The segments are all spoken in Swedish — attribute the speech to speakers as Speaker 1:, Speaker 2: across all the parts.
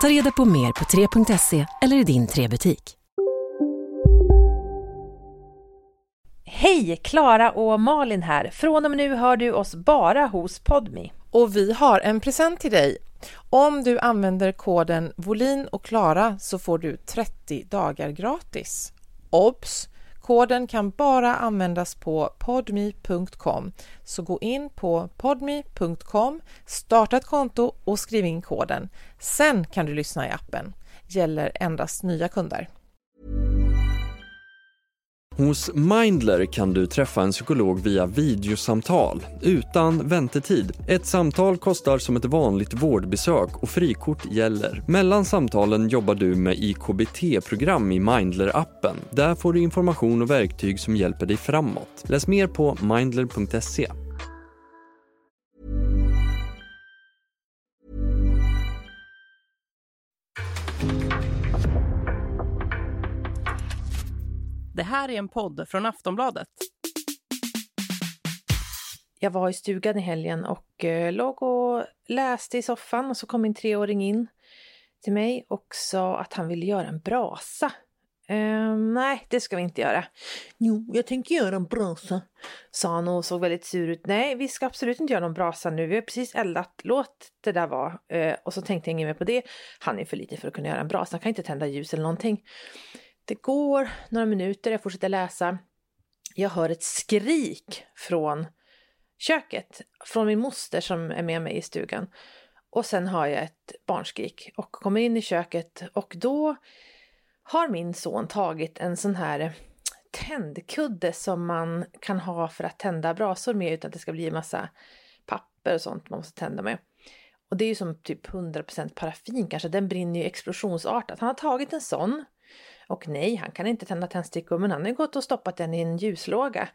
Speaker 1: Ta reda på mer på 3.se eller i din 3-butik.
Speaker 2: Hej! Klara och Malin här. Från och med nu hör du oss bara hos Podmi.
Speaker 3: Och vi har en present till dig. Om du använder koden Volin och Klara så får du 30 dagar gratis. Obs! Koden kan bara användas på podme.com. Så gå in på podme.com, starta ett konto och skriv in koden. Sen kan du lyssna i appen. Gäller endast nya kunder.
Speaker 4: Hos Mindler kan du träffa en psykolog via videosamtal utan väntetid. Ett samtal kostar som ett vanligt vårdbesök och frikort gäller. Mellan samtalen jobbar du med IKBT-program i Mindler-appen. Där får du information och verktyg som hjälper dig framåt. Läs mer på mindler.se.
Speaker 5: Det här är en podd från Aftonbladet.
Speaker 2: Jag var i stugan i helgen och eh, låg och läste i soffan och så kom min treåring in till mig och sa att han ville göra en brasa. Ehm, nej, det ska vi inte göra. Jo, jag tänker göra en brasa, sa han och såg väldigt sur ut. Nej, vi ska absolut inte göra någon brasa nu. Vi har precis eldat. Låt det där vara. Ehm, och så tänkte jag inget mer på det. Han är för liten för att kunna göra en brasa. Han kan inte tända ljus eller någonting. Det går några minuter, jag fortsätter läsa. Jag hör ett skrik från köket, från min moster som är med mig i stugan. Och sen har jag ett barnskrik och kommer in i köket och då har min son tagit en sån här tändkudde som man kan ha för att tända brasor med utan att det ska bli en massa papper och sånt man måste tända med. Och det är ju som typ 100% paraffin kanske, den brinner ju explosionsartat. Han har tagit en sån och nej, han kan inte tända tändstickor men han har gått och stoppat den i en ljuslåga.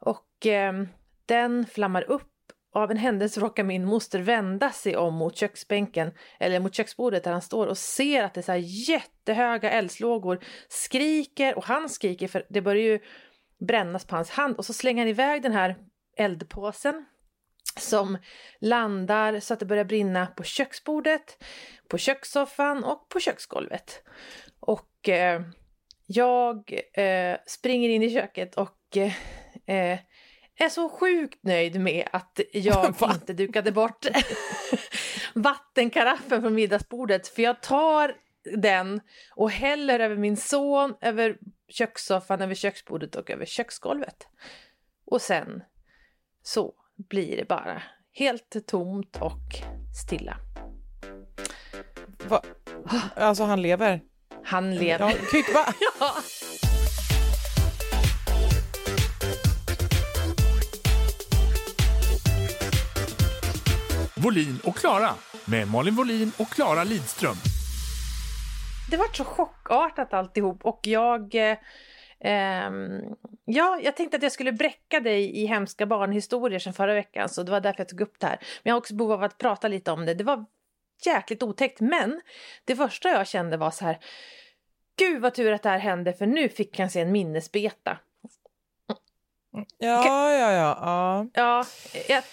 Speaker 2: Och eh, den flammar upp och av en händelse råkar min moster vända sig om mot köksbänken eller mot köksbordet där han står och ser att det är så här jättehöga eldslågor, skriker och han skriker för det börjar ju brännas på hans hand och så slänger han iväg den här eldpåsen som landar så att det börjar brinna på köksbordet, på kökssoffan och på köksgolvet. Och eh, jag eh, springer in i köket och eh, är så sjukt nöjd med att jag inte dukade bort vattenkaraffen från middagsbordet. För jag tar den och häller över min son, över kökssoffan, över köksbordet och över köksgolvet. Och sen så blir det bara helt tomt och stilla.
Speaker 3: Va? Alltså han lever?
Speaker 2: Han lever.
Speaker 3: Ja, Kykva.
Speaker 2: ja.
Speaker 6: Volin och Klara med Malin Volin och Klara Lidström.
Speaker 2: Det var så chockartat alltihop och jag eh, ehm, ja, jag tänkte att jag skulle bräcka dig i hemska barnhistorier sen förra veckan så det var därför jag tog upp det här. Men jag har också behov av att prata lite om det. Det var jäkligt otäckt men det första jag kände var så här Gud vad tur att det här hände för nu fick han se en minnesbeta.
Speaker 3: Ja, ja, ja. Ja,
Speaker 2: ja jag,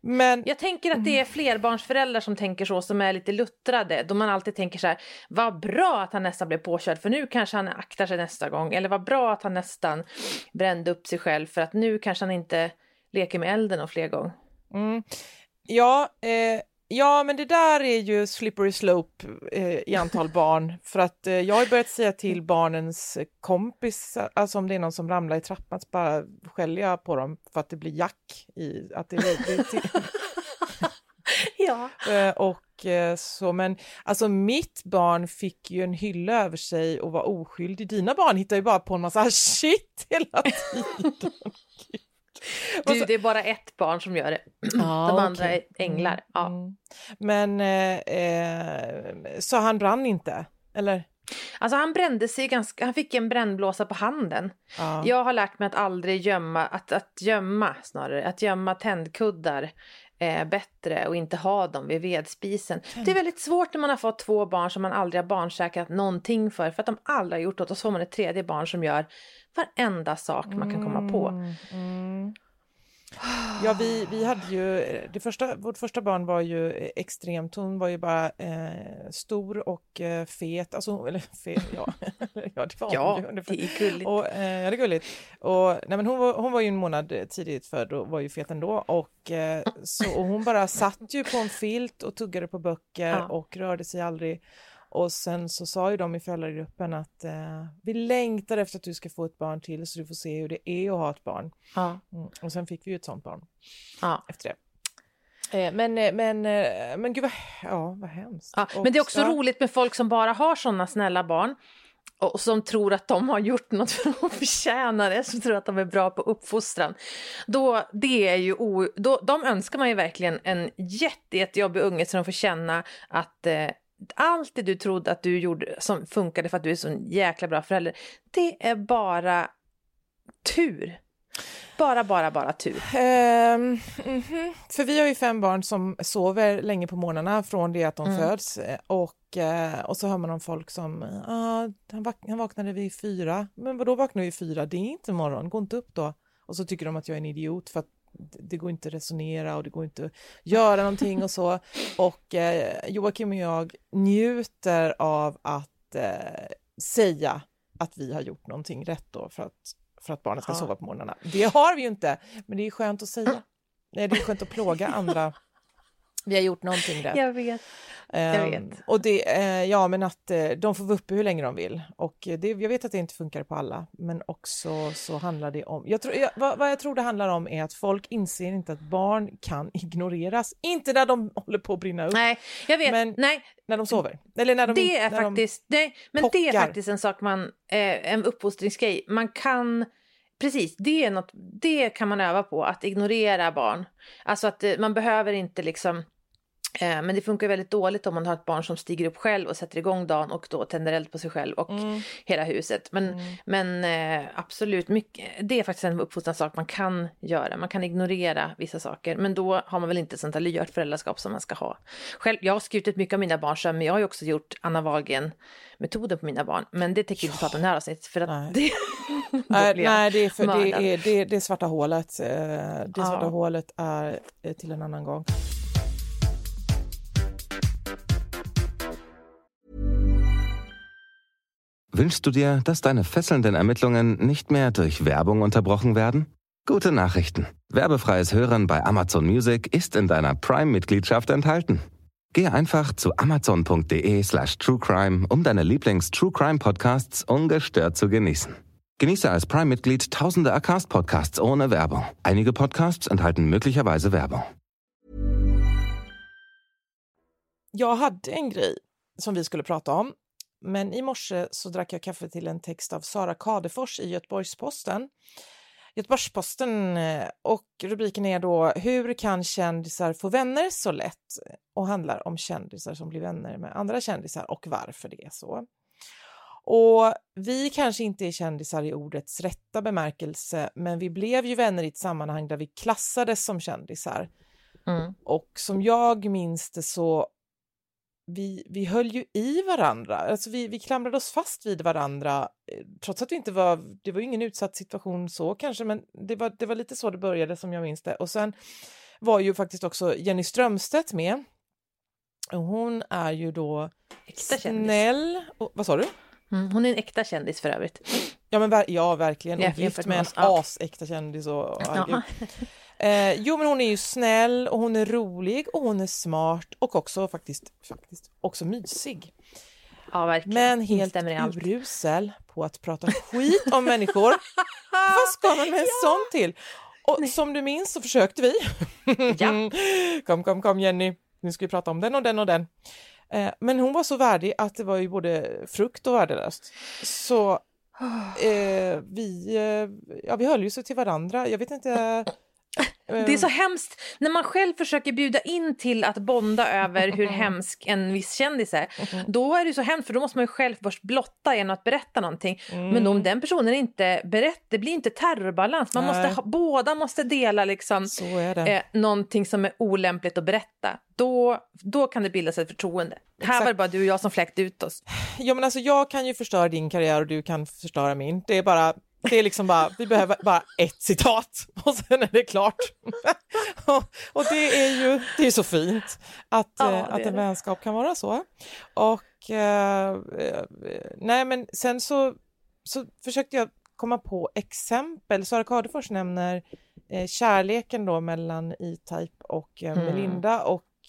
Speaker 3: men...
Speaker 2: jag tänker att det är flerbarnsföräldrar som tänker så, som är lite luttrade. Då man alltid tänker så här, vad bra att han nästan blev påkörd för nu kanske han aktar sig nästa gång. Eller vad bra att han nästan brände upp sig själv för att nu kanske han inte leker med elden och fler gånger.
Speaker 3: Mm. Ja, eh, Ja, men det där är ju slippery slope eh, i antal barn. För att eh, jag har börjat säga till barnens kompis, alltså om det är någon som ramlar i trappan, så bara skäller jag på dem för att det blir jack i... Att det, det, till...
Speaker 2: ja.
Speaker 3: Eh, och eh, så, men alltså mitt barn fick ju en hylla över sig och var oskyldig. Dina barn hittar ju bara på en massa shit hela tiden.
Speaker 2: Du, det är bara ett barn som gör det.
Speaker 3: Ah,
Speaker 2: De andra
Speaker 3: okay.
Speaker 2: är änglar. Ja.
Speaker 3: Mm. Men eh, eh, så han brann inte, eller?
Speaker 2: Alltså han brände sig ganska, han fick en brännblåsa på handen.
Speaker 3: Ja.
Speaker 2: Jag har lärt mig att aldrig gömma, att, att gömma snarare, att gömma tändkuddar eh, bättre och inte ha dem vid vedspisen. Det är väldigt svårt när man har fått två barn som man aldrig har barnsäkrat någonting för, för att de aldrig har gjort något och så har man ett tredje barn som gör varenda sak man kan komma på.
Speaker 3: Mm, mm. Ja, vi, vi hade ju, det första, vårt första barn var ju extremt, hon var ju bara eh, stor och eh, fet, alltså, eller fet, ja, ja det var
Speaker 2: Ja,
Speaker 3: hon ju.
Speaker 2: det är gulligt.
Speaker 3: Och, eh, ja, det är gulligt. Och, nej, men hon, var, hon var ju en månad tidigt född och var ju fet ändå. Och, eh, så, och hon bara satt ju på en filt och tuggade på böcker
Speaker 2: Ja.
Speaker 3: och rörde sig aldrig. Och sen så sa ju de i föräldragruppen att eh, vi längtar efter att du ska få ett barn till så du får se hur det är att ha ett barn.
Speaker 2: Ja.
Speaker 3: Mm. Och sen fick vi ju ett sånt barn
Speaker 2: Ja.
Speaker 3: efter det. Eh, men, eh, men, eh, men gud vad, ja, vad hemskt.
Speaker 2: Ja, men det är också
Speaker 3: så-
Speaker 2: roligt med folk som bara har såna snälla barn och som tror att de har gjort något för att förtjäna det, som tror att de är bra på uppfostran. Då, det är ju o, då, de önskar man ju verkligen en jätte, jättejobbig unge så de får känna att eh, allt det du trodde att du gjorde som funkade för att du är så jäkla bra förälder, det är bara tur. Bara, bara, bara tur.
Speaker 3: Ehm, mhm. För vi har ju fem barn som sover länge på morgnarna från det att de
Speaker 2: Mm.
Speaker 3: föds och, eh, och så hör man om folk som ah, han, vak han vaknade vid fyra. Men vadå vaknade vid fyra? Det är inte morgon, gå inte upp då. Och så tycker de att jag är en idiot för att det- går inte att resonera och det går inte att göra någonting och så. Och eh, Joakim och jag njuter av att eh, säga att vi har gjort någonting rätt då för att, för att barnen ska sova på morgnarna. Det har vi ju inte, men det är skönt att säga. Nej, det är skönt att plåga andra. Vi har gjort någonting rätt.
Speaker 2: Jag vet.
Speaker 3: Ehm,
Speaker 2: vet.
Speaker 3: Och det, eh, ja, men att eh, de får vara uppe hur länge de vill. Och det, jag vet att det inte funkar på alla, men också så handlar det om... Jag tror, jag, vad, vad jag tror det handlar om är att folk inser inte att barn kan ignoreras. Inte när de håller på att brinna upp,
Speaker 2: Nej, jag vet.
Speaker 3: Men
Speaker 2: Nej,
Speaker 3: när de sover. Eller när de,
Speaker 2: det är
Speaker 3: när
Speaker 2: faktiskt, nej, men det är faktiskt en sak man, eh, en uppfostringsgrej. Man kan, precis, det är något, det kan man öva på, att ignorera barn. Alltså att eh, man behöver inte liksom, men det funkar väldigt dåligt om man har ett barn som stiger upp själv och sätter igång dagen och då tänder eld på sig själv och
Speaker 3: Mm.
Speaker 2: hela huset. Men,
Speaker 3: Mm.
Speaker 2: men eh, absolut, mycket, det är faktiskt en uppfostringssak man kan göra. Man kan ignorera vissa saker, men då har man väl inte sånt här lyhört föräldraskap som man ska ha. Själv, jag har skrivit ut mycket av mina barns sömn, men jag har ju också gjort Anna Wahlgren-metoden på mina barn. Men det tänker vi inte prata om det här avsnittet, för att det...
Speaker 3: Nej,
Speaker 2: blir jag
Speaker 3: nej det, är för, det, är, det, det svarta hålet. Eh, Det
Speaker 2: Ja.
Speaker 3: svarta hålet är eh, till en annan gång.
Speaker 7: Wünschst du dir, dass deine fesselnden Ermittlungen nicht mehr durch Werbung unterbrochen werden? Gute Nachrichten. Werbefreies Hören bei Amazon Music ist in deiner Prime-Mitgliedschaft enthalten. Gehe einfach zu amazon.de slash truecrime, um deine Lieblings-True-Crime-Podcasts ungestört zu genießen. Genieße als Prime-Mitglied tausende Acast-Podcasts ohne Werbung. Einige Podcasts enthalten möglicherweise Werbung.
Speaker 3: Jag hade en grej som vi skulle men i morse så drack jag kaffe till en text av Sara Kadefors i Göteborgs-Posten. Göteborgs-Posten eh, och rubriken är då Hur kan kändisar få vänner så lätt? och handlar om kändisar som blir vänner med andra kändisar och varför det är så. Och vi kanske inte är kändisar i ordets rätta bemärkelse, men vi blev ju vänner i ett sammanhang där vi klassades som kändisar.
Speaker 2: Mm.
Speaker 3: Och som jag minns det så vi, vi höll ju i varandra, alltså vi, vi klamrade oss fast vid varandra eh, trots att vi inte var, det var ingen utsatt situation så kanske, men det var, det var lite så det började som jag minns det. Och sen var ju faktiskt också Jenny Strömstedt med. Och hon är ju då
Speaker 2: Äkta
Speaker 3: snäll, och, vad sa du?
Speaker 2: Mm, hon är en äkta kändis för övrigt.
Speaker 3: Ja, men ja, verkligen. Och gift med en
Speaker 2: ja.
Speaker 3: asäkta kändis och, och. Eh, jo men hon är ju snäll och hon är rolig och hon är smart och också faktiskt, faktiskt också mysig.
Speaker 2: Ja, verkligen.
Speaker 3: Men helt urusel på att prata skit om människor. Vad ska man med en sån till? Och som du minns så försökte vi.
Speaker 2: Ja.
Speaker 3: kom, kom, kom Jenny, nu ska vi prata om den och den och den. Eh, men hon var så värdig att det var ju både frukt och värdelöst. Så eh, vi, eh, ja, vi höll ju så till varandra. Jag vet inte... eh,
Speaker 2: Det är så hemskt när man själv försöker bjuda in till att bonda över hur hemsk en viss kändis är. Då är det så hemskt för då måste man ju själv först blotta genom att berätta någonting. Men om den personen inte berättar, det blir inte terrorbalans. Man måste ha, båda måste dela liksom, eh, någonting som är olämpligt att berätta. Då, då kan det bildas ett förtroende. Här var det bara du och jag som fläkte ut oss.
Speaker 3: Ja men alltså jag kan ju förstöra din karriär och du kan förstöra min. Det är bara, det är liksom bara, vi behöver bara ett citat och sen är det klart. och, och det är ju, det är så fint att,
Speaker 2: Ja,
Speaker 3: eh, att en
Speaker 2: det.
Speaker 3: vänskap kan vara så. Och eh, eh, nej men sen så, så försökte jag komma på exempel. Sara Cardefors nämner eh, kärleken då mellan E-Type och eh,
Speaker 2: Mm.
Speaker 3: Melinda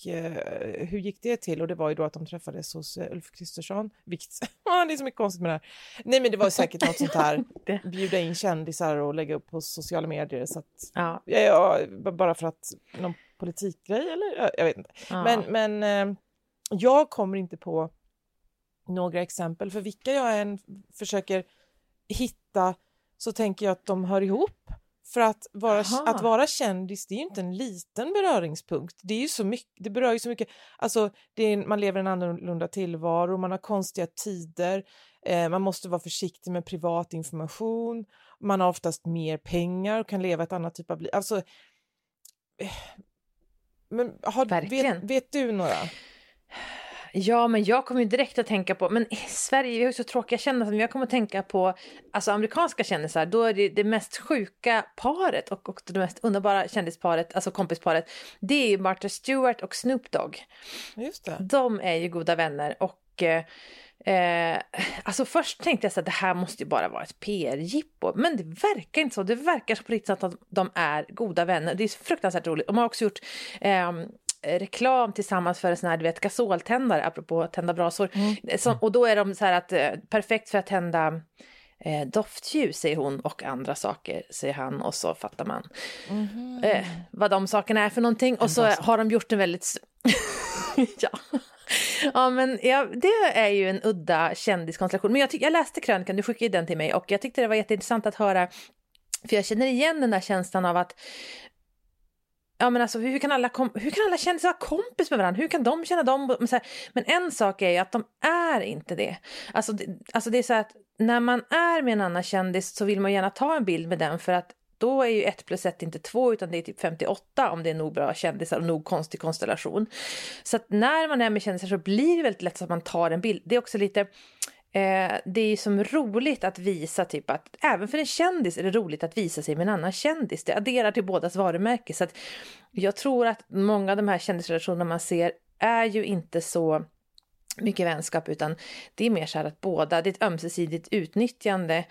Speaker 3: och eh, hur gick det till? Och det var ju då att de träffades hos eh, Ulf Kristersson. Vikt. Det är så mycket konstigt med det här. Nej men det var säkert något sånt här, bjuda in kändisar och lägga upp på sociala medier så att,
Speaker 2: Ja.
Speaker 3: ja, bara för att någon politikgrej eller Ja, jag vet inte.
Speaker 2: Ja.
Speaker 3: Men, men eh, jag kommer inte på några exempel för vilka jag än försöker hitta så tänker jag att de hör ihop. För att vara,
Speaker 2: Aha.
Speaker 3: att vara kändis det är ju inte en liten beröringspunkt. Det, är ju så mycket, det berör ju så mycket. Alltså, är, man lever en annorlunda tillvaro, man har konstiga tider, eh, man måste vara försiktig med privat information, man har oftast mer pengar och kan leva ett annat typ av liv. Alltså, eh, men har, vet, vet du några?
Speaker 2: Ja, men jag kommer ju direkt att tänka på, men i Sverige, vi har ju så tråkiga kändisar, men jag kommer att tänka på alltså amerikanska kändisar, då är det det mest sjuka paret och också det mest underbara kändisparet, alltså kompisparet, det är ju Martha Stewart och Snoop Dogg.
Speaker 3: Just det.
Speaker 2: De är ju goda vänner och eh, Eh, alltså först tänkte jag så att det här måste ju bara vara ett PR-jippo, men det verkar inte så. Det verkar så på riktigt att de är goda vänner. Det är fruktansvärt roligt. De har också gjort ehm, reklam tillsammans för en sån här, du vet, gasoltändare, apropå att tända brasor. Som, och då är de så här att, eh, perfekt för att tända eh, doftljus, säger hon, och andra saker, säger han, och så fattar man eh, vad de sakerna är för någonting. Och så har de gjort en väldigt... ja. Ja, men ja, det är ju en udda kändiskonstellation. Men jag, jag läste krönikan, du skickade den till mig och jag tyckte det var jätteintressant att höra, för jag känner igen den där känslan av att Ja men alltså hur kan alla, kom, hur kan alla kändisar vara kompis med varandra? Hur kan de känna dem? Men, så här, men en sak är ju att de är inte det. Alltså, det. alltså det är så att när man är med en annan kändis så vill man gärna ta en bild med den för att då är ju 1 plus 1 inte 2 utan det är typ 58 om det är nog bra kändisar och nog konstig konstellation. Så att när man är med kändisar så blir det väldigt lätt så att man tar en bild. Det är också lite Eh, det är ju som roligt att visa typ att även för en kändis är det roligt att visa sig med en annan kändis. Det adderar till bådas varumärke. Så att jag tror att många av de här kändisrelationerna man ser är ju inte så mycket vänskap utan det är mer så här att båda, det är ett ömsesidigt utnyttjande.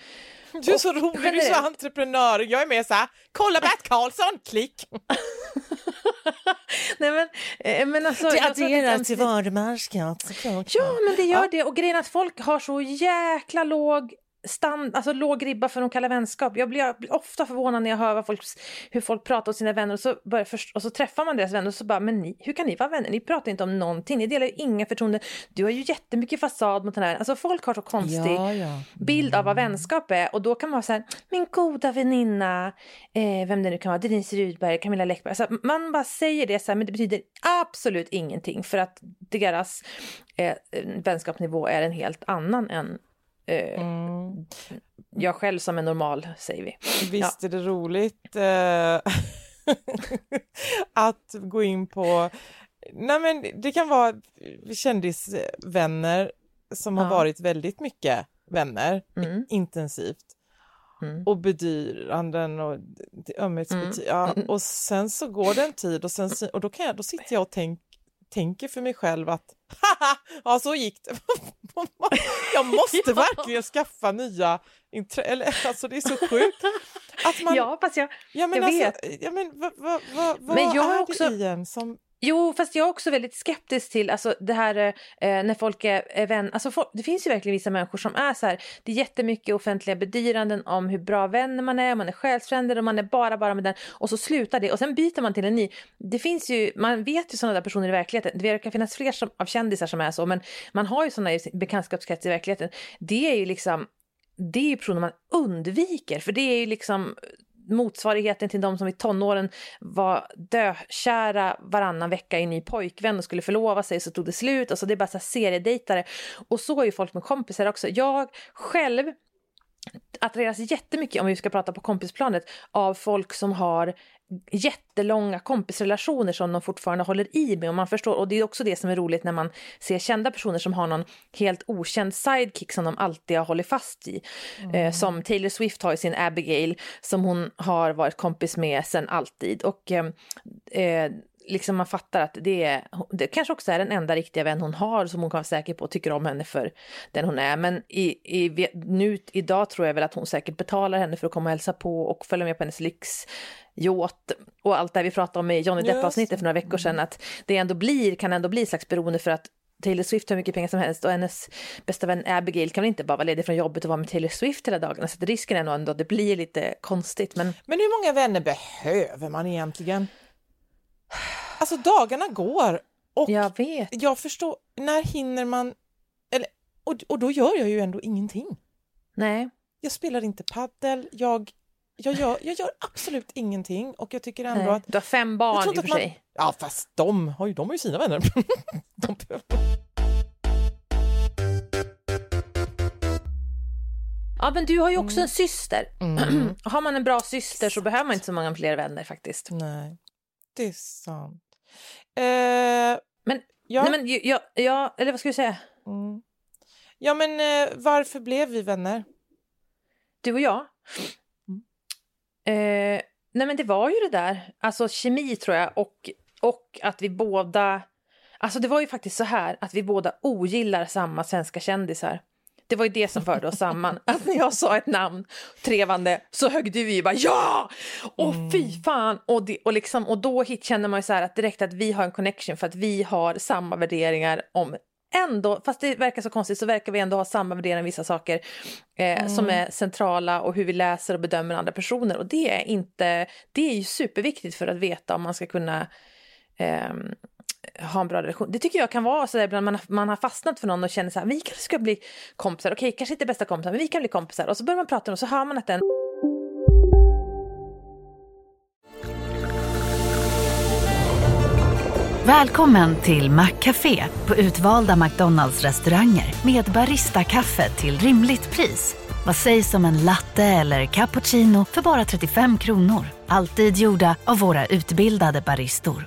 Speaker 3: Du är så
Speaker 2: Och
Speaker 3: rolig, du är så entreprenör. Jag är med så här, kolla Bert Karlsson, klick!
Speaker 2: Nej men, eh, men alltså,
Speaker 3: Det adderar till varumärket.
Speaker 2: Ja, men det gör det. Och grejen att folk har så jäkla låg stand, alltså låg ribba för att kalla vänskap. Jag blir, jag blir ofta förvånad när jag hör folk, hur folk pratar om sina vänner och så, börjar först, och så träffar man deras vänner och så bara, men ni, hur kan ni vara vänner? Ni pratar inte om någonting, ni delar ju inga förtroenden. Du har ju jättemycket fasad mot den här, alltså folk har så konstig
Speaker 3: Ja, ja.
Speaker 2: bild av vad vänskap är och då kan man vara så här, min goda väninna, eh, vem det nu kan vara, Denise Rydberg, Camilla Läckberg. Alltså, man bara säger det så här, men det betyder absolut ingenting för att deras eh, vänskapsnivå är en helt annan än eh, jag själv som är normal, säger vi.
Speaker 3: Visst är det roligt eh, att gå in på... Nej men det kan vara kändisvänner som har
Speaker 2: Ja.
Speaker 3: varit väldigt mycket vänner,
Speaker 2: Mm.
Speaker 3: intensivt.
Speaker 2: Mm.
Speaker 3: Och bedyranden och det- ömhetsbety- ja, och sen så går det en tid och, sen, och då, kan jag, då sitter jag och tänk, tänker för mig själv att haha, ja så gick det. jag måste verkligen skaffa nya intre... Eller, alltså det är så sjukt. Att man...
Speaker 2: Ja, fast jag,
Speaker 3: ja, men
Speaker 2: jag
Speaker 3: alltså,
Speaker 2: vet.
Speaker 3: Ja, men vad, vad, vad,
Speaker 2: Men jag
Speaker 3: är
Speaker 2: också-
Speaker 3: det i en som...
Speaker 2: Jo, fast jag är också väldigt skeptisk till alltså, det här eh, när folk är, är vänner. Alltså, folk, det finns ju verkligen vissa människor som är så här. Det är jättemycket offentliga bedyranden om hur bra vänner man är, man är själsfränder och man är bara, bara med den. Och så slutar det och sen byter man till en ny. Det finns ju, man vet ju sådana där personer i verkligheten. Det verkar finnas fler som, av kändisar som är så, men man har ju sådana i bekantskapskrets i verkligheten. Det är ju liksom, det är ju personer man undviker, för det är ju liksom motsvarigheten till de som i tonåren var dökära varannan vecka i en ny pojkvän och skulle förlova sig så tog det slut. Alltså det är bara så seriedejtare. Och så är ju folk med kompisar också. Jag själv attraheras jättemycket, om vi ska prata på kompisplanet, av folk som har jättelånga kompisrelationer som de fortfarande håller i med. Och, man förstår, och det är också det som är roligt när man ser kända personer som har någon helt okänd sidekick som de alltid har hållit fast i. Eh, som Taylor Swift har i sin Abigail som hon har varit kompis med sen alltid. Och eh, eh, liksom man fattar att det, är, det kanske också är den enda riktiga vän hon har som hon kan vara säker på tycker om henne för den hon är. Men i, i, nu, idag tror jag väl att hon säkert betalar henne för att komma och hälsa på och följa med på hennes lyxyacht och allt det vi pratade om i Johnny Depp-avsnittet för några veckor sedan. Att det ändå blir, kan ändå bli slags beroende för att Taylor Swift har mycket pengar som helst och hennes bästa vän Abigail kan väl inte bara vara ledig från jobbet och vara med Taylor Swift hela dagarna. Så risken är nog ändå att det blir lite konstigt. Men
Speaker 3: Men hur många vänner behöver man egentligen? Alltså dagarna går och
Speaker 2: jag vet.
Speaker 3: jag förstår, när hinner man... Eller, och, och då gör jag ju ändå ingenting.
Speaker 2: Nej.
Speaker 3: Jag spelar inte paddel, jag, jag, gör, jag gör absolut ingenting och jag tycker ändå
Speaker 2: Nej.
Speaker 3: att...
Speaker 2: Du har fem barn i och för
Speaker 3: man-
Speaker 2: sig.
Speaker 3: Ja, fast de har ju, de har ju sina vänner. de.
Speaker 2: Ja, men du har ju också en syster.
Speaker 3: Mm.
Speaker 2: har man en bra syster så behöver man inte så många fler vänner faktiskt.
Speaker 3: Nej, det är sant. Eh,
Speaker 2: Men,
Speaker 3: ja,
Speaker 2: nej, men jag, jag, eller vad ska vi säga?
Speaker 3: mm. ja, men eh, varför blev vi vänner?
Speaker 2: Du och jag? Eh, nej men det var ju det där, alltså kemi tror jag och, och att vi båda, alltså det var ju faktiskt så här att vi båda ogillar samma svenska kändisar. Det var ju det som förde oss samman. Att när jag sa ett namn trevande så högg du i bara ja! Och fy fan! Och, det, och, liksom, och då hit känner man ju så att direkt att vi har en connection för att vi har samma värderingar om ändå, fast det verkar så konstigt, så verkar vi ändå ha samma värderingar om vissa saker eh, som är centrala och hur vi läser och bedömer andra personer. Och det är inte, det är ju superviktigt för att veta om man ska kunna ehm, ha en bra relation. Det tycker jag kan vara så där ibland man, har- man har fastnat för någon och känner så här, vi kanske ska bli kompisar, okej, kanske inte bästa kompisar, men vi kan bli kompisar. Och så börjar man prata och så hör man att den
Speaker 8: Välkommen till Maccafé på utvalda McDonalds restauranger med Baristakaffe till rimligt pris. Vad sägs om en latte eller cappuccino för bara 35 kronor? Alltid gjorda av våra utbildade baristor.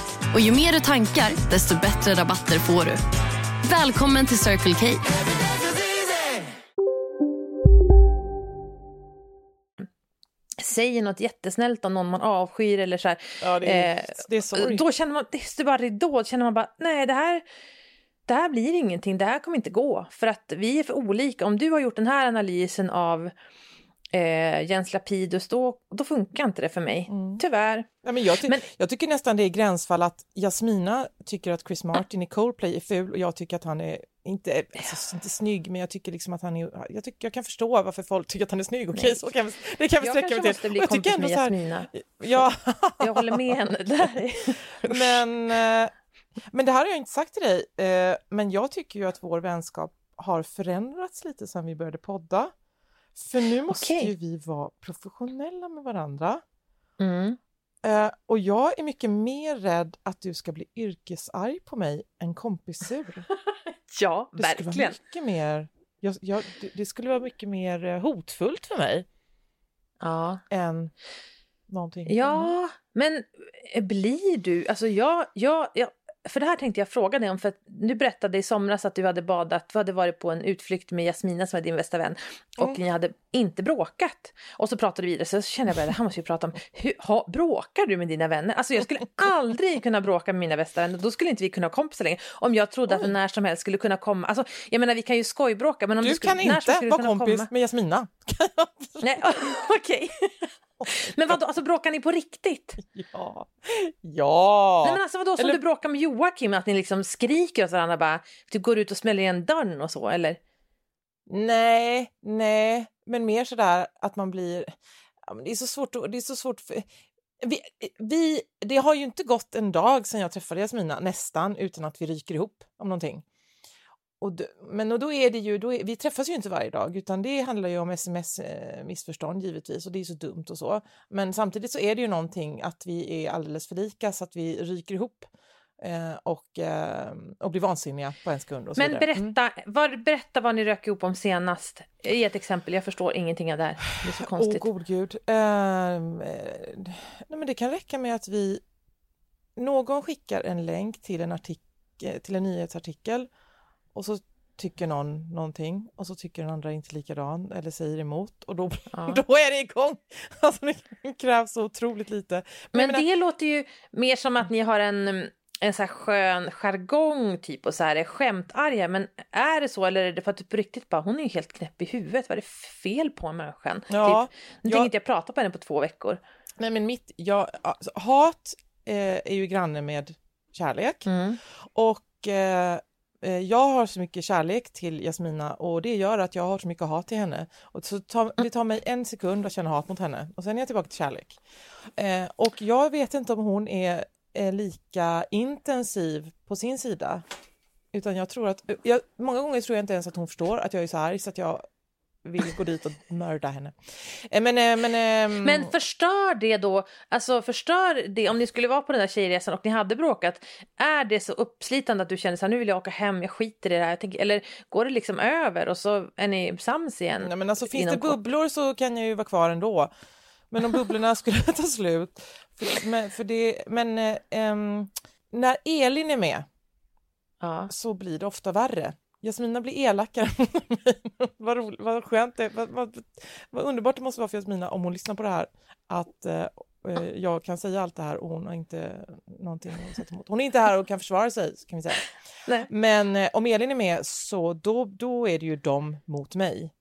Speaker 9: Och ju mer du tankar, desto bättre rabatter får du. Välkommen till Circle K.
Speaker 2: säger något jättesnällt om någon man avskyr eller så här.
Speaker 3: Ja, det är,
Speaker 2: Eh,
Speaker 3: det är sorg.
Speaker 2: Då känner man, det är bara ridå, känner man bara, nej det här, det här blir ingenting, det här kommer inte gå. För att vi är för olika. Om du har gjort den här analysen av eh, Jens Lapidus, då, då funkar inte det för mig. Tyvärr.
Speaker 3: Ja, men jag, ty-
Speaker 2: Men-
Speaker 3: jag tycker nästan det är gränsfall att Jasmina tycker att Chris Martin i Coldplay är ful och jag tycker att han är inte, alltså, inte snygg men jag tycker liksom att han är, jag, tycker, jag kan förstå varför folk tycker att han är snygg, okej
Speaker 2: Nej.
Speaker 3: så kan vi, det kan vi
Speaker 2: Jag
Speaker 3: sträcka
Speaker 2: kanske
Speaker 3: mig
Speaker 2: måste
Speaker 3: till.
Speaker 2: bli
Speaker 3: Och jag tycker
Speaker 2: kompis med Jasmina.
Speaker 3: Ja.
Speaker 2: Jag håller med henne där.
Speaker 3: men, eh, men det här har jag inte sagt till dig, eh, men jag tycker ju att vår vänskap har förändrats lite sedan vi började podda. För nu måste
Speaker 2: Okej.
Speaker 3: ju vi vara professionella med varandra.
Speaker 2: Mm.
Speaker 3: Eh, och jag är mycket mer rädd att du ska bli yrkesarg på mig än kompissur.
Speaker 2: Ja,
Speaker 3: det skulle
Speaker 2: verkligen.
Speaker 3: Vara mycket mer, jag, jag, det, skulle vara mycket mer eh, hotfullt för mig
Speaker 2: Ja.
Speaker 3: än någonting.
Speaker 2: Ja, men eh, blir du... Alltså jag, jag, jag, för det här tänkte jag fråga dig om, för du berättade i somras att du hade badat, du hade varit på en utflykt med Jasmina som är din bästa vän och
Speaker 3: Mm.
Speaker 2: ni hade inte bråkat. Och så pratade vi vidare, så kände jag bara det här måste vi prata om. Hur, ha, bråkar du med dina vänner? Alltså jag skulle aldrig kunna bråka med mina bästa vänner, då skulle inte vi kunna vara kompisar längre. Om jag trodde att det när som helst skulle kunna komma, alltså jag menar vi kan ju skojbråka men om
Speaker 3: Du
Speaker 2: det skulle,
Speaker 3: kan inte vara kompis
Speaker 2: komma.
Speaker 3: med Jasmina.
Speaker 2: Nej, okej. Men vadå, alltså bråkar ni på riktigt?
Speaker 3: Ja. Ja.
Speaker 2: Nej men alltså vadå, som
Speaker 3: Eller-
Speaker 2: du bråkar med Joakim, att ni liksom skriker åt varandra bara, typ går ut och smäller igen dörren och så, eller?
Speaker 3: Nej, nej, men mer sådär att man blir... Ja, det är så svårt. Det är så svårt för, vi, vi, det har ju inte gått en dag sedan jag träffade Jasmina, nästan, utan att vi ryker ihop om någonting. Och d- men och då är det ju, då är, vi träffas ju inte varje dag, utan det handlar ju om sms-missförstånd givetvis, och det är så dumt och så. Men samtidigt så är det ju någonting att vi är alldeles för lika så att vi ryker ihop eh, och, eh, och blir vansinniga på en sekund. Och så
Speaker 2: Men
Speaker 3: vidare. Mm.
Speaker 2: berätta, vad, berätta vad ni rök ihop om senast. Ge ett exempel, jag förstår ingenting av det här. Det är så konstigt.
Speaker 3: Åh, god gud. Ehm, eh, nej, men det kan räcka med att vi... Någon skickar en länk till en, artikel, till en nyhetsartikel och så tycker någon någonting och så tycker den andra inte likadan eller säger emot och då, då är det igång! Alltså det krävs så otroligt lite.
Speaker 2: Men
Speaker 3: menar-
Speaker 2: det låter ju mer som att ni har en, en så här skön jargong typ och så här är skämtarga. Men är det så eller är det för att du på riktigt bara, hon är ju helt knäpp i huvudet. Vad är det fel på människan?
Speaker 3: Ja,
Speaker 2: typ, nu
Speaker 3: jag-
Speaker 2: tänker inte jag prata på henne på två veckor.
Speaker 3: Nej men mitt, jag, alltså, hat eh, är ju granne med kärlek
Speaker 2: Mm.
Speaker 3: och eh, Eh, jag har så mycket kärlek till Jasmina och det gör att jag har så mycket hat till henne. Och så tar, det tar mig en sekund att känna hat mot henne och sen är jag tillbaka till kärlek. Eh, och jag vet inte om hon är, är lika intensiv på sin sida. Utan jag tror att, jag, många gånger tror jag inte ens att hon förstår att jag är så arg så att jag vill gå dit och mörda henne. Eh, men, eh, men, ehm,
Speaker 2: Men förstör det då, alltså förstör det, om ni skulle vara på den där tjejresan och ni hade bråkat, är det så uppslitande att du känner så här, nu vill jag åka hem, jag skiter i det här, tänker, eller går det liksom över och så är ni sams igen?
Speaker 3: Nej, men alltså, finns det bubblor så kan jag ju vara kvar ändå. Men om bubblorna skulle ta slut, för, men, för det, men ehm, när Elin är med så blir det ofta värre. Jasmina blir elakare mot mig. vad, roligt, vad skönt det vad, vad, vad underbart det måste vara för Jasmina om hon lyssnar på det här att eh, eh, jag kan säga allt det här och hon har inte någonting att sätta emot. Hon är inte här och kan försvara sig kan vi säga.
Speaker 2: Nej.
Speaker 3: Men eh, om Elin är med så då, då är det ju de mot mig.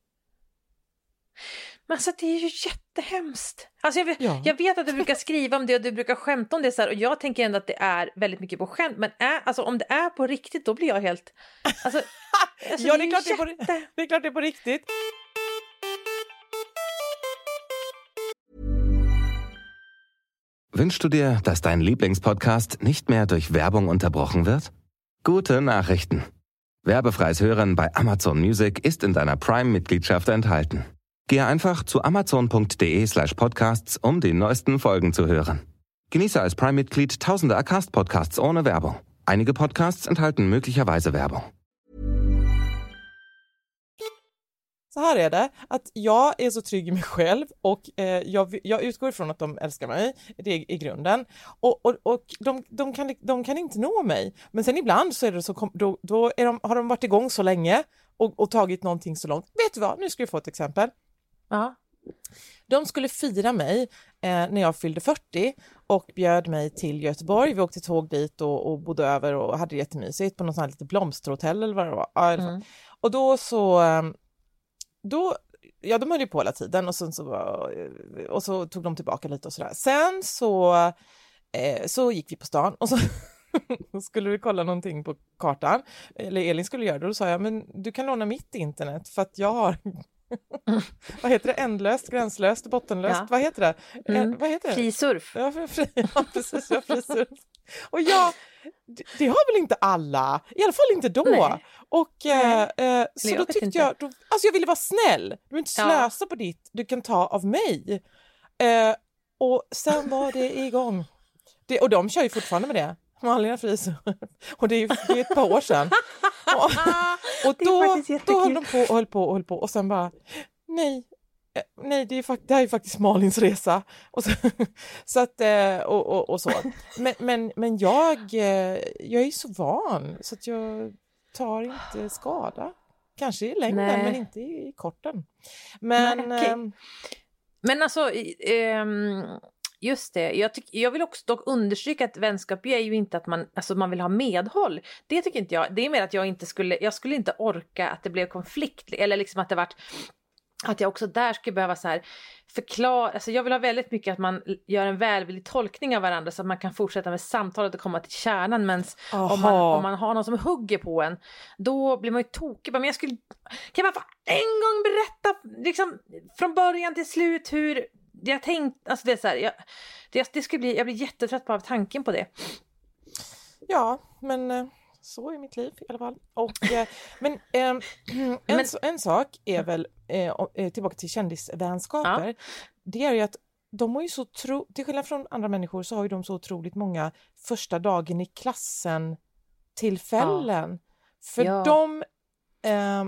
Speaker 2: Men alltså det är ju jättehemskt. Alltså jag, vet,
Speaker 3: Ja.
Speaker 2: jag vet att du brukar skriva om det och du brukar skämta om det så här, och jag tänker ändå att det är väldigt mycket på skämt. Men är, alltså, om det är på riktigt då blir jag helt... Alltså, alltså,
Speaker 3: ja, det är, klart det, är
Speaker 2: jätte-
Speaker 3: på, det är klart det är på riktigt.
Speaker 7: Wünschst du dir, dass dein Lieblingspodcast nicht mehr durch Werbung unterbrochen wird? Gute Nachrichten. Werbefreies Hören bei Amazon Music ist in deiner Prime-Mitgliedschaft enthalten. Gehe einfach zu amazon.de slash podcasts, um die neuesten Folgen zu hören. Genieße als Prime-Mitglied tausende Acast-Podcasts ohne Werbung. Einige Podcasts enthalten möglicherweise Werbung.
Speaker 3: Så här är det, att jag är så trygg i mig själv och eh, jag, jag utgår ifrån att de älskar mig, det är i grunden. Och, och, och de, de, kan, de kan inte nå mig. Men sen ibland så är det så, då, då är de, har de varit igång så länge och, och tagit någonting så långt. Vet du vad, nu ska du få ett exempel.
Speaker 2: Ja.
Speaker 3: De skulle fira mig eh, när jag fyllde 40 och bjöd mig till Göteborg. Vi åkte tåg dit och, och bodde över och hade det jättemysigt på något sånt här lite blomsterhotell eller vad det var. Ja.
Speaker 2: Mm.
Speaker 3: Och då så, eh, då, ja de höll ju på hela tiden och, sen så, var- och så tog de tillbaka lite och sådär. Sen så, eh, så gick vi på stan och så skulle vi kolla någonting på kartan, eller Elin skulle göra det, och då sa jag men du kan låna mitt internet för att jag har vad heter det, ändlöst, gränslöst, bottenlöst,
Speaker 2: Ja.
Speaker 3: vad heter det?
Speaker 2: Mm.
Speaker 3: Vad heter det?
Speaker 2: Frisurf.
Speaker 3: Ja, fri, ja precis, ja, frisurf. Och jag, det, det har väl inte alla, i alla fall inte då.
Speaker 2: Nej.
Speaker 3: Och eh, eh, så
Speaker 2: jag
Speaker 3: då tyckte
Speaker 2: inte.
Speaker 3: jag, då, alltså jag ville vara snäll, du vill inte
Speaker 2: Ja.
Speaker 3: slösa på ditt, du kan ta av mig. Eh, och sen var det igång. Det, och de kör ju fortfarande med det. Malin frisör. Och det är ju det är ett par år sedan. Och, och då, då höll de på och höll på och höll på och sen bara nej, eh, nej det, är fakt det här är faktiskt Malins resa. Och så, så att, eh, och, och, och, så. Men, men, men jag, eh, jag är så van så att jag tar inte skada. Kanske i längden Nej. men inte i korten. Men, Nej, okay. ähm...
Speaker 2: men alltså, ähm, just det. Jag, tyck, jag vill också dock understryka att vänskap är ju inte att man, alltså man vill ha medhåll. Det tycker inte jag. Det är mer att jag inte skulle, jag skulle inte orka att det blev konflikt eller liksom att det vart att jag också där skulle behöva så här förklara, alltså jag vill ha väldigt mycket att man gör en välvillig tolkning av varandra så att man kan fortsätta med samtalet och komma till kärnan men om man, om man har någon som hugger på en då blir man ju tokig. Men jag skulle, kan man få en gång berätta liksom från början till slut hur jag tänkt, alltså det är så här, jag, det, det skulle bli, jag blir jättetrött på av tanken på det.
Speaker 3: Ja, men eh, så är mitt liv i alla fall. Och, eh, men, eh, en, men, en sak är väl, eh, eh, tillbaka till kändisvänskaper, ja. det är ju att de har ju så tro, till skillnad från andra människor så har ju de så otroligt många första dagen i klassen tillfällen. Ja. För ja. de, eh,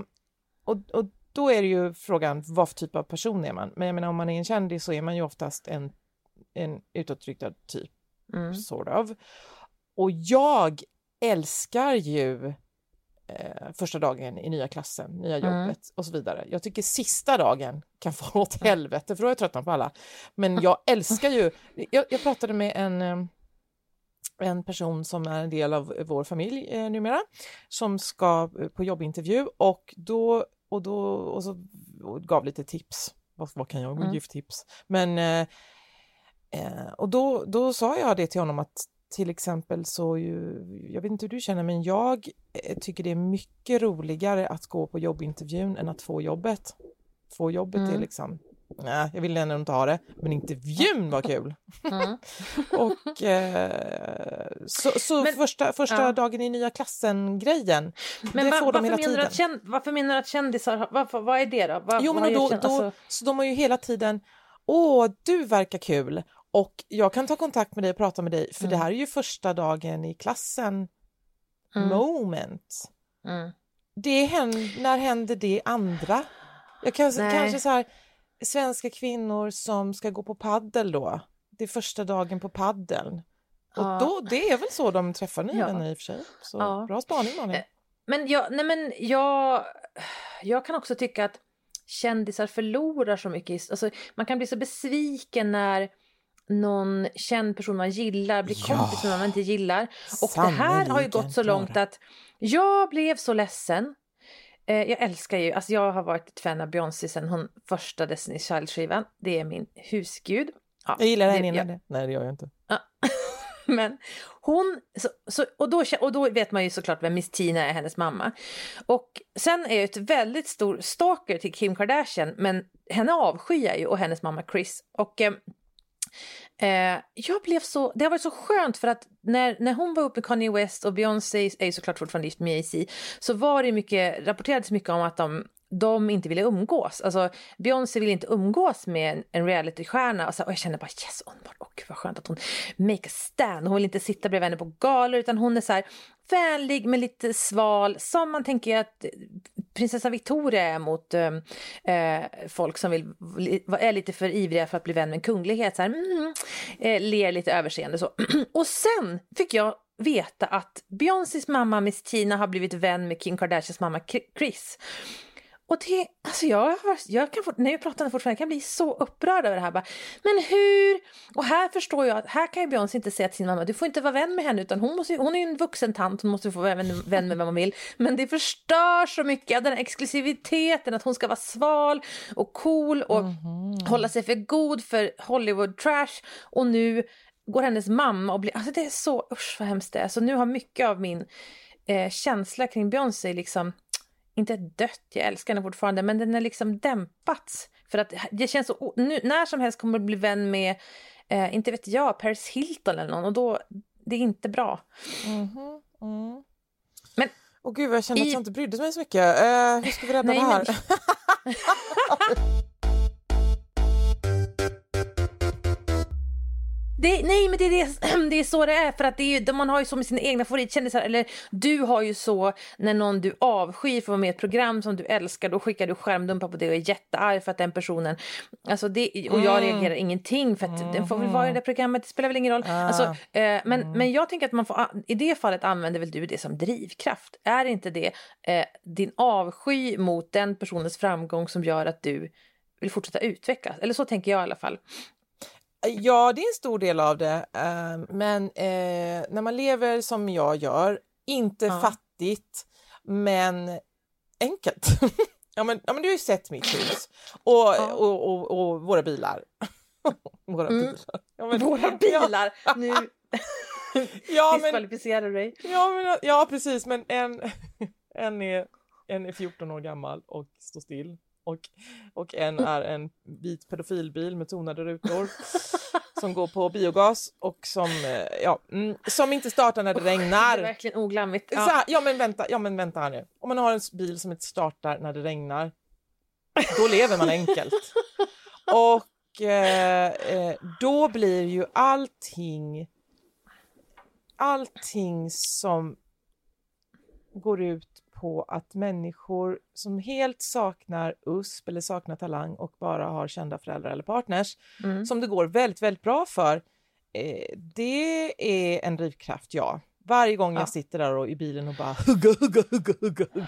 Speaker 3: och, och då är det ju frågan vad för typ av person är man? Men jag menar om man är en kändis så är man ju oftast en, en utåtriktad typ, mm. sort of. Och jag älskar ju eh, första dagen i nya klassen, nya mm. jobbet mm. och så vidare. Jag tycker sista dagen kan få åt helvete för då är jag tröttnat på alla. Men jag älskar ju, jag, jag pratade med en eh, en person som är en del av vår familj eh, numera som ska på jobbintervju och då och då och så och gav lite tips. Vad, vad kan jag mm. tips? Men eh, eh, och då, då sa jag det till honom att till exempel så ju, jag vet inte hur du känner men jag eh, tycker det är mycket roligare att gå på jobbintervjun än att få jobbet. Få jobbet mm. är liksom, nej jag vill ändå inte ha det, men intervjun var kul! Mm. och eh, så, så men, första, första ja. dagen i nya klassen-grejen, det va, får de hela tiden.
Speaker 2: Att, känd, varför menar du att kändisar, varför, vad är det då? Var,
Speaker 3: jo men då, då, alltså... så de har ju hela tiden Åh, du verkar kul! Och jag kan ta kontakt med dig och prata med dig för mm. det här är ju första dagen i klassen mm. moment. Mm. Det händer, när händer det andra? Jag kan, kanske så här, svenska kvinnor som ska gå på paddel då. Det är första dagen på paddeln. Och ja. då, det är väl så de träffar nya ja. vänner i och för sig. Så ja. bra spaning Malin. Eh,
Speaker 2: men, jag, nej men jag, jag kan också tycka att kändisar förlorar så mycket. Alltså, man kan bli så besviken när någon känd person man gillar blir ja, kompis med någon man inte gillar. Och det här har ju gått så långt att jag blev så ledsen. Eh, jag älskar ju, alltså jag har varit ett fan av Beyoncé sen hon första Destiny's Child-skivan. Det är min husgud.
Speaker 3: Ja, jag gillar henne innan det. Nej, det gör jag inte. Ja.
Speaker 2: Men hon, så, så, och, då, och då vet man ju såklart vem Miss Tina är, hennes mamma. Och sen är jag ett väldigt stor stalker till Kim Kardashian, men henne avskyr jag ju och hennes mamma Chris. Och eh, Eh, jag blev så, det har varit så skönt för att när, när hon var uppe med Kanye West och Beyoncé är ju såklart fortfarande gift med Jay-Z så var det mycket, rapporterades mycket om att de de inte ville umgås. Alltså Beyoncé vill inte umgås med en realitystjärna och, så, och jag kände bara yes, underbart, och vad skönt att hon make a stand. Hon vill inte sitta bredvid henne på galor utan hon är så här vänlig men lite sval som man tänker att eh, prinsessa Victoria är mot äh, folk som vill, är lite för ivriga för att bli vän med en kunglighet. Så här, mm, äh, ler lite överseende så. och sen fick jag veta att Beyoncés mamma Miss Tina har blivit vän med Kim Kardashians mamma Chris. Och det, alltså jag, jag kan, när jag pratar fortfarande kan jag bli så upprörd över det här. Bara, men hur? Och här förstår jag att här kan ju Beyoncé inte säga till sin mamma, du får inte vara vän med henne utan hon, måste, hon är ju en vuxen tant, hon måste få vara vän, vän med vem hon vill. Men det förstör så mycket av den här exklusiviteten, att hon ska vara sval och cool och mm -hmm. hålla sig för god för Hollywood trash. Och nu går hennes mamma och blir, alltså det är så, usch vad hemskt det är. Så nu har mycket av min eh, känsla kring Beyoncé liksom inte dött, jag älskar henne fortfarande, men den har liksom dämpats. För att det känns så, nu, när som helst kommer att bli vän med, eh, inte vet jag, Paris Hilton eller någon och då, det är inte bra.
Speaker 3: Mm -hmm. mm. Men Åh gud, jag kände att jag inte brydde mig så mycket. Eh, hur ska vi rädda Nej, det här? Men...
Speaker 2: Det, nej, men det är, det, det är så det är för att det är, man har ju så med sina egna favoritkändisar. Eller du har ju så när någon du avskyr får vara med i ett program som du älskar. Då skickar du skärmdumpar på det och är jättearg för att den personen... Alltså det, och jag
Speaker 3: Mm.
Speaker 2: reagerar ingenting för att den får väl vara i det programmet. Det spelar väl ingen roll. Alltså, eh, men, men jag tänker att man får, i det fallet använder väl du det som drivkraft. Är inte det eh, din avsky mot den personens framgång som gör att du vill fortsätta utvecklas? Eller så tänker jag i alla fall.
Speaker 3: Ja, det är en stor del av det. eh, Men eh, när man lever som jag gör, inte
Speaker 2: Ja.
Speaker 3: fattigt, men enkelt. ja, men, ja, men du har ju sett mitt hus och, och, och, och våra bilar. våra
Speaker 2: Mm.
Speaker 3: bilar. Ja, men,
Speaker 2: Våra bilar! Nu
Speaker 3: Ja,
Speaker 2: diskvalificerar du dig.
Speaker 3: ja, men, ja, precis, men en, en, är, en är 14 år gammal och står still. Och, och en är en vit pedofilbil med tonade rutor som går på biogas och som, eh, ja, mm, som inte startar när det
Speaker 2: Det är
Speaker 3: regnar.
Speaker 2: verkligen oglammigt. Ja.
Speaker 3: här, ja, men vänta, ja men vänta här nu. Om man har en bil som inte startar när det regnar, då lever man enkelt. Och eh, eh, då blir ju allting, allting som går ut på att människor som helt saknar USP eller saknar talang och bara har kända föräldrar eller partners
Speaker 2: Mm.
Speaker 3: som det går väldigt, väldigt bra för. Eh, det är en drivkraft, ja. Varje gång
Speaker 2: Ja.
Speaker 3: jag sitter där och i bilen och bara hugga, hugga, hugga, hugga, hugga.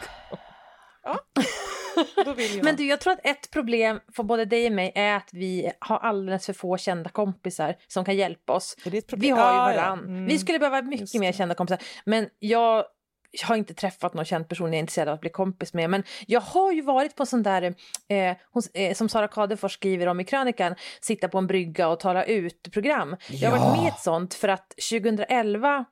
Speaker 3: Ja.
Speaker 2: Men du, jag tror att ett problem för både dig och mig är att vi har alldeles för få kända kompisar som kan hjälpa oss. Vi har ju varann.
Speaker 3: Mm.
Speaker 2: Vi skulle behöva mycket mer kända kompisar. Men jag har inte träffat någon känd person jag är intresserad av att bli kompis med. Men jag har ju varit på sån där, eh, eh, som Sara Kadefors skriver om i krönikan, sitta på en brygga och tala ut-program. Jag har
Speaker 3: Ja.
Speaker 2: varit med i ett sånt för att 2011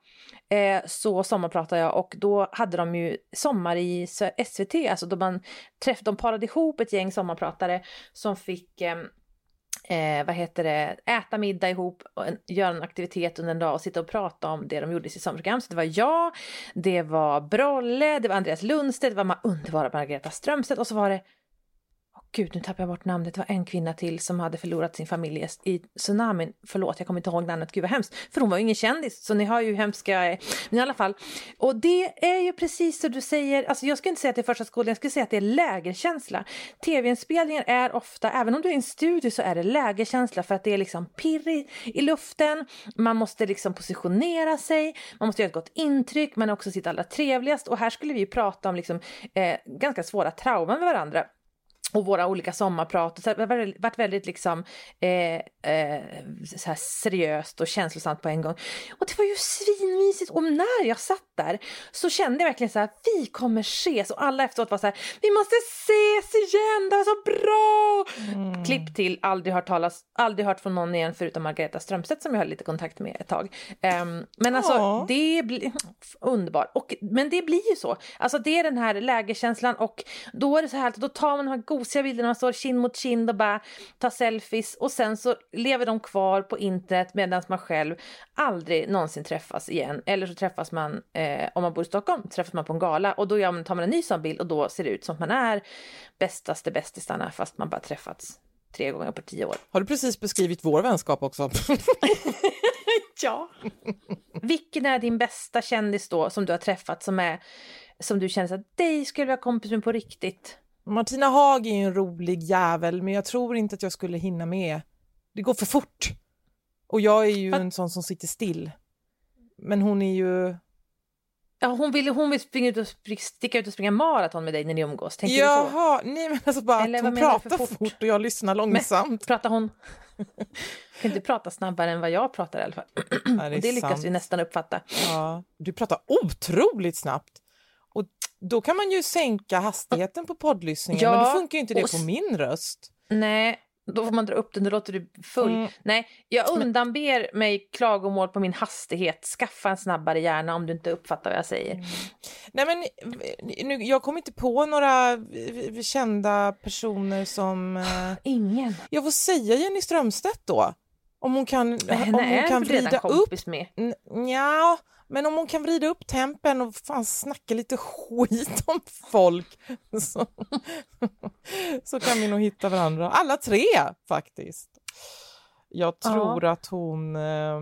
Speaker 2: eh, så sommarpratade jag och då hade de ju sommar i SVT, alltså då man träff, de parade ihop ett gäng sommarpratare som fick eh, vad heter det, äta middag ihop, och en, göra en aktivitet under en dag och sitta och prata om det de gjorde i sitt sommarprogram. Så det var jag, det var Brolle, det var Andreas Lundstedt, det var de underbara Margareta Strömstedt och så var det gud, nu tappar jag bort namnet. Det var en kvinna till som hade förlorat sin familj i tsunamin. Förlåt, jag kommer inte ihåg namnet. Gud vad hemskt. För hon var ju ingen kändis, så ni har ju hemska. Men i alla fall. Och det är ju precis som du säger. Alltså jag skulle inte säga att det är första skolan, jag skulle säga att det är lägerkänsla. Tv-inspelningar är ofta, även om du är i en studio så är det lägerkänsla för att det är liksom pirr i, i luften. Man måste liksom positionera sig, man måste göra ett gott intryck, men också sitt allra trevligast. Och här skulle vi ju prata om liksom, eh, ganska svåra trauman med varandra och våra olika sommarprat. Så det har varit- varit väldigt liksom, eh, eh, seriöst och känslosamt på en gång. Och det var ju svinmysigt. Och när jag satt där så kände jag verkligen så här, vi kommer ses. Och alla efteråt var så här, vi måste ses igen, det var så bra! Klipp till, aldrig hört, talas, aldrig hört från någon igen förutom Margareta Strömstedt som jag har lite kontakt med ett tag. Ehm, men alltså,
Speaker 3: Ja.
Speaker 2: det blir underbart. Och, men det blir ju så. Alltså det är den här lägerkänslan och då är det så här att då tar man de här gosiga bilderna, man står kind mot kind och bara tar selfies och sen så lever de kvar på internet medan man själv aldrig någonsin träffas igen. Eller så träffas man, eh, om man bor i Stockholm, träffas man på en gala och då tar man en ny sån bild och då ser det ut som att man är bästaste bästisarna fast man bara träffats tre gånger på tio år.
Speaker 3: Har du precis beskrivit vår vänskap också?
Speaker 2: Ja. Vilken är din bästa kändis då som du har träffat som är som du känner att dig skulle vara kompis med på riktigt?
Speaker 3: Martina Haag är ju en rolig jävel, men jag tror inte att jag skulle hinna med. Det går för fort. Och jag är ju en sån som sitter still. Men hon är ju...
Speaker 2: Ja, hon vill, hon vill springa ut och spring, sticka ut och springa maraton med dig när ni umgås. Tänker du så?
Speaker 3: Jaha, nej men alltså bara
Speaker 2: Eller
Speaker 3: att hon pratar
Speaker 2: fort?
Speaker 3: fort? och jag lyssnar långsamt.
Speaker 2: Pratar hon... kan inte prata snabbare än vad jag pratar i alla fall.
Speaker 3: Ja,
Speaker 2: och det lyckas
Speaker 3: sant.
Speaker 2: vi nästan uppfatta.
Speaker 3: Ja, du pratar otroligt snabbt. Och då kan man ju sänka hastigheten på poddlyssningen,
Speaker 2: Ja,
Speaker 3: men då funkar ju inte det
Speaker 2: och
Speaker 3: på min röst.
Speaker 2: Nej, då får man dra upp den, då låter du full.
Speaker 3: Mm.
Speaker 2: Nej, jag undanber mig klagomål på min hastighet. Skaffa en snabbare hjärna om du inte uppfattar vad jag säger.
Speaker 3: Mm. Nej men nu, jag kommer inte på några eh, kända personer som... eh,
Speaker 2: Ingen.
Speaker 3: Jag får säga Jenny Strömstedt då. Om hon kan,
Speaker 2: Men henne
Speaker 3: om hon kan vrida upp...
Speaker 2: med?
Speaker 3: Ja, men om hon kan vrida upp tempen och fan snacka lite skit om folk så, så kan vi nog hitta varandra. Alla tre faktiskt. Jag tror att hon... Eh,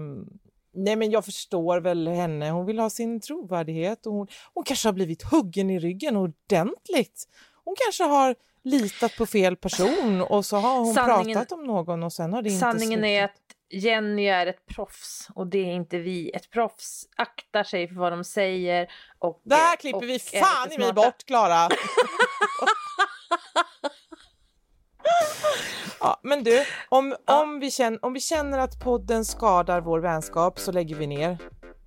Speaker 3: nej men jag förstår väl henne. Hon vill ha sin trovärdighet och hon, hon kanske har blivit huggen i ryggen ordentligt. Hon kanske har litat på fel person och så har hon
Speaker 2: Sanningen-
Speaker 3: pratat om någon och sen har det inte
Speaker 2: Sanningen
Speaker 3: slutat.
Speaker 2: är att Jenny är ett proffs och det är inte vi. Ett proffs aktar sig för vad de säger. Och,
Speaker 3: Där klipper
Speaker 2: och
Speaker 3: vi fan i mig bort, Klara! ja, men du, om, om, vi känner, om vi känner att podden skadar vår vänskap så lägger vi ner.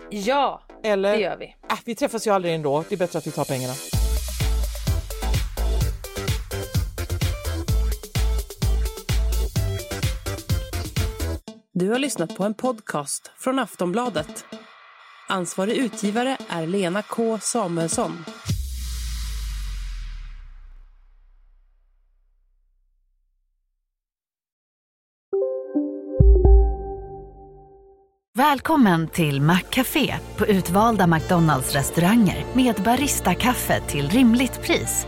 Speaker 2: Ja,
Speaker 3: Eller,
Speaker 2: det gör vi.
Speaker 3: Äh, vi träffas ju aldrig ändå, det är bättre att vi tar pengarna.
Speaker 5: Du har lyssnat på en podcast från Aftonbladet. Ansvarig utgivare är Lena K Samuelsson.
Speaker 8: Välkommen till Maccafé på utvalda McDonalds restauranger med Baristakaffe till rimligt pris.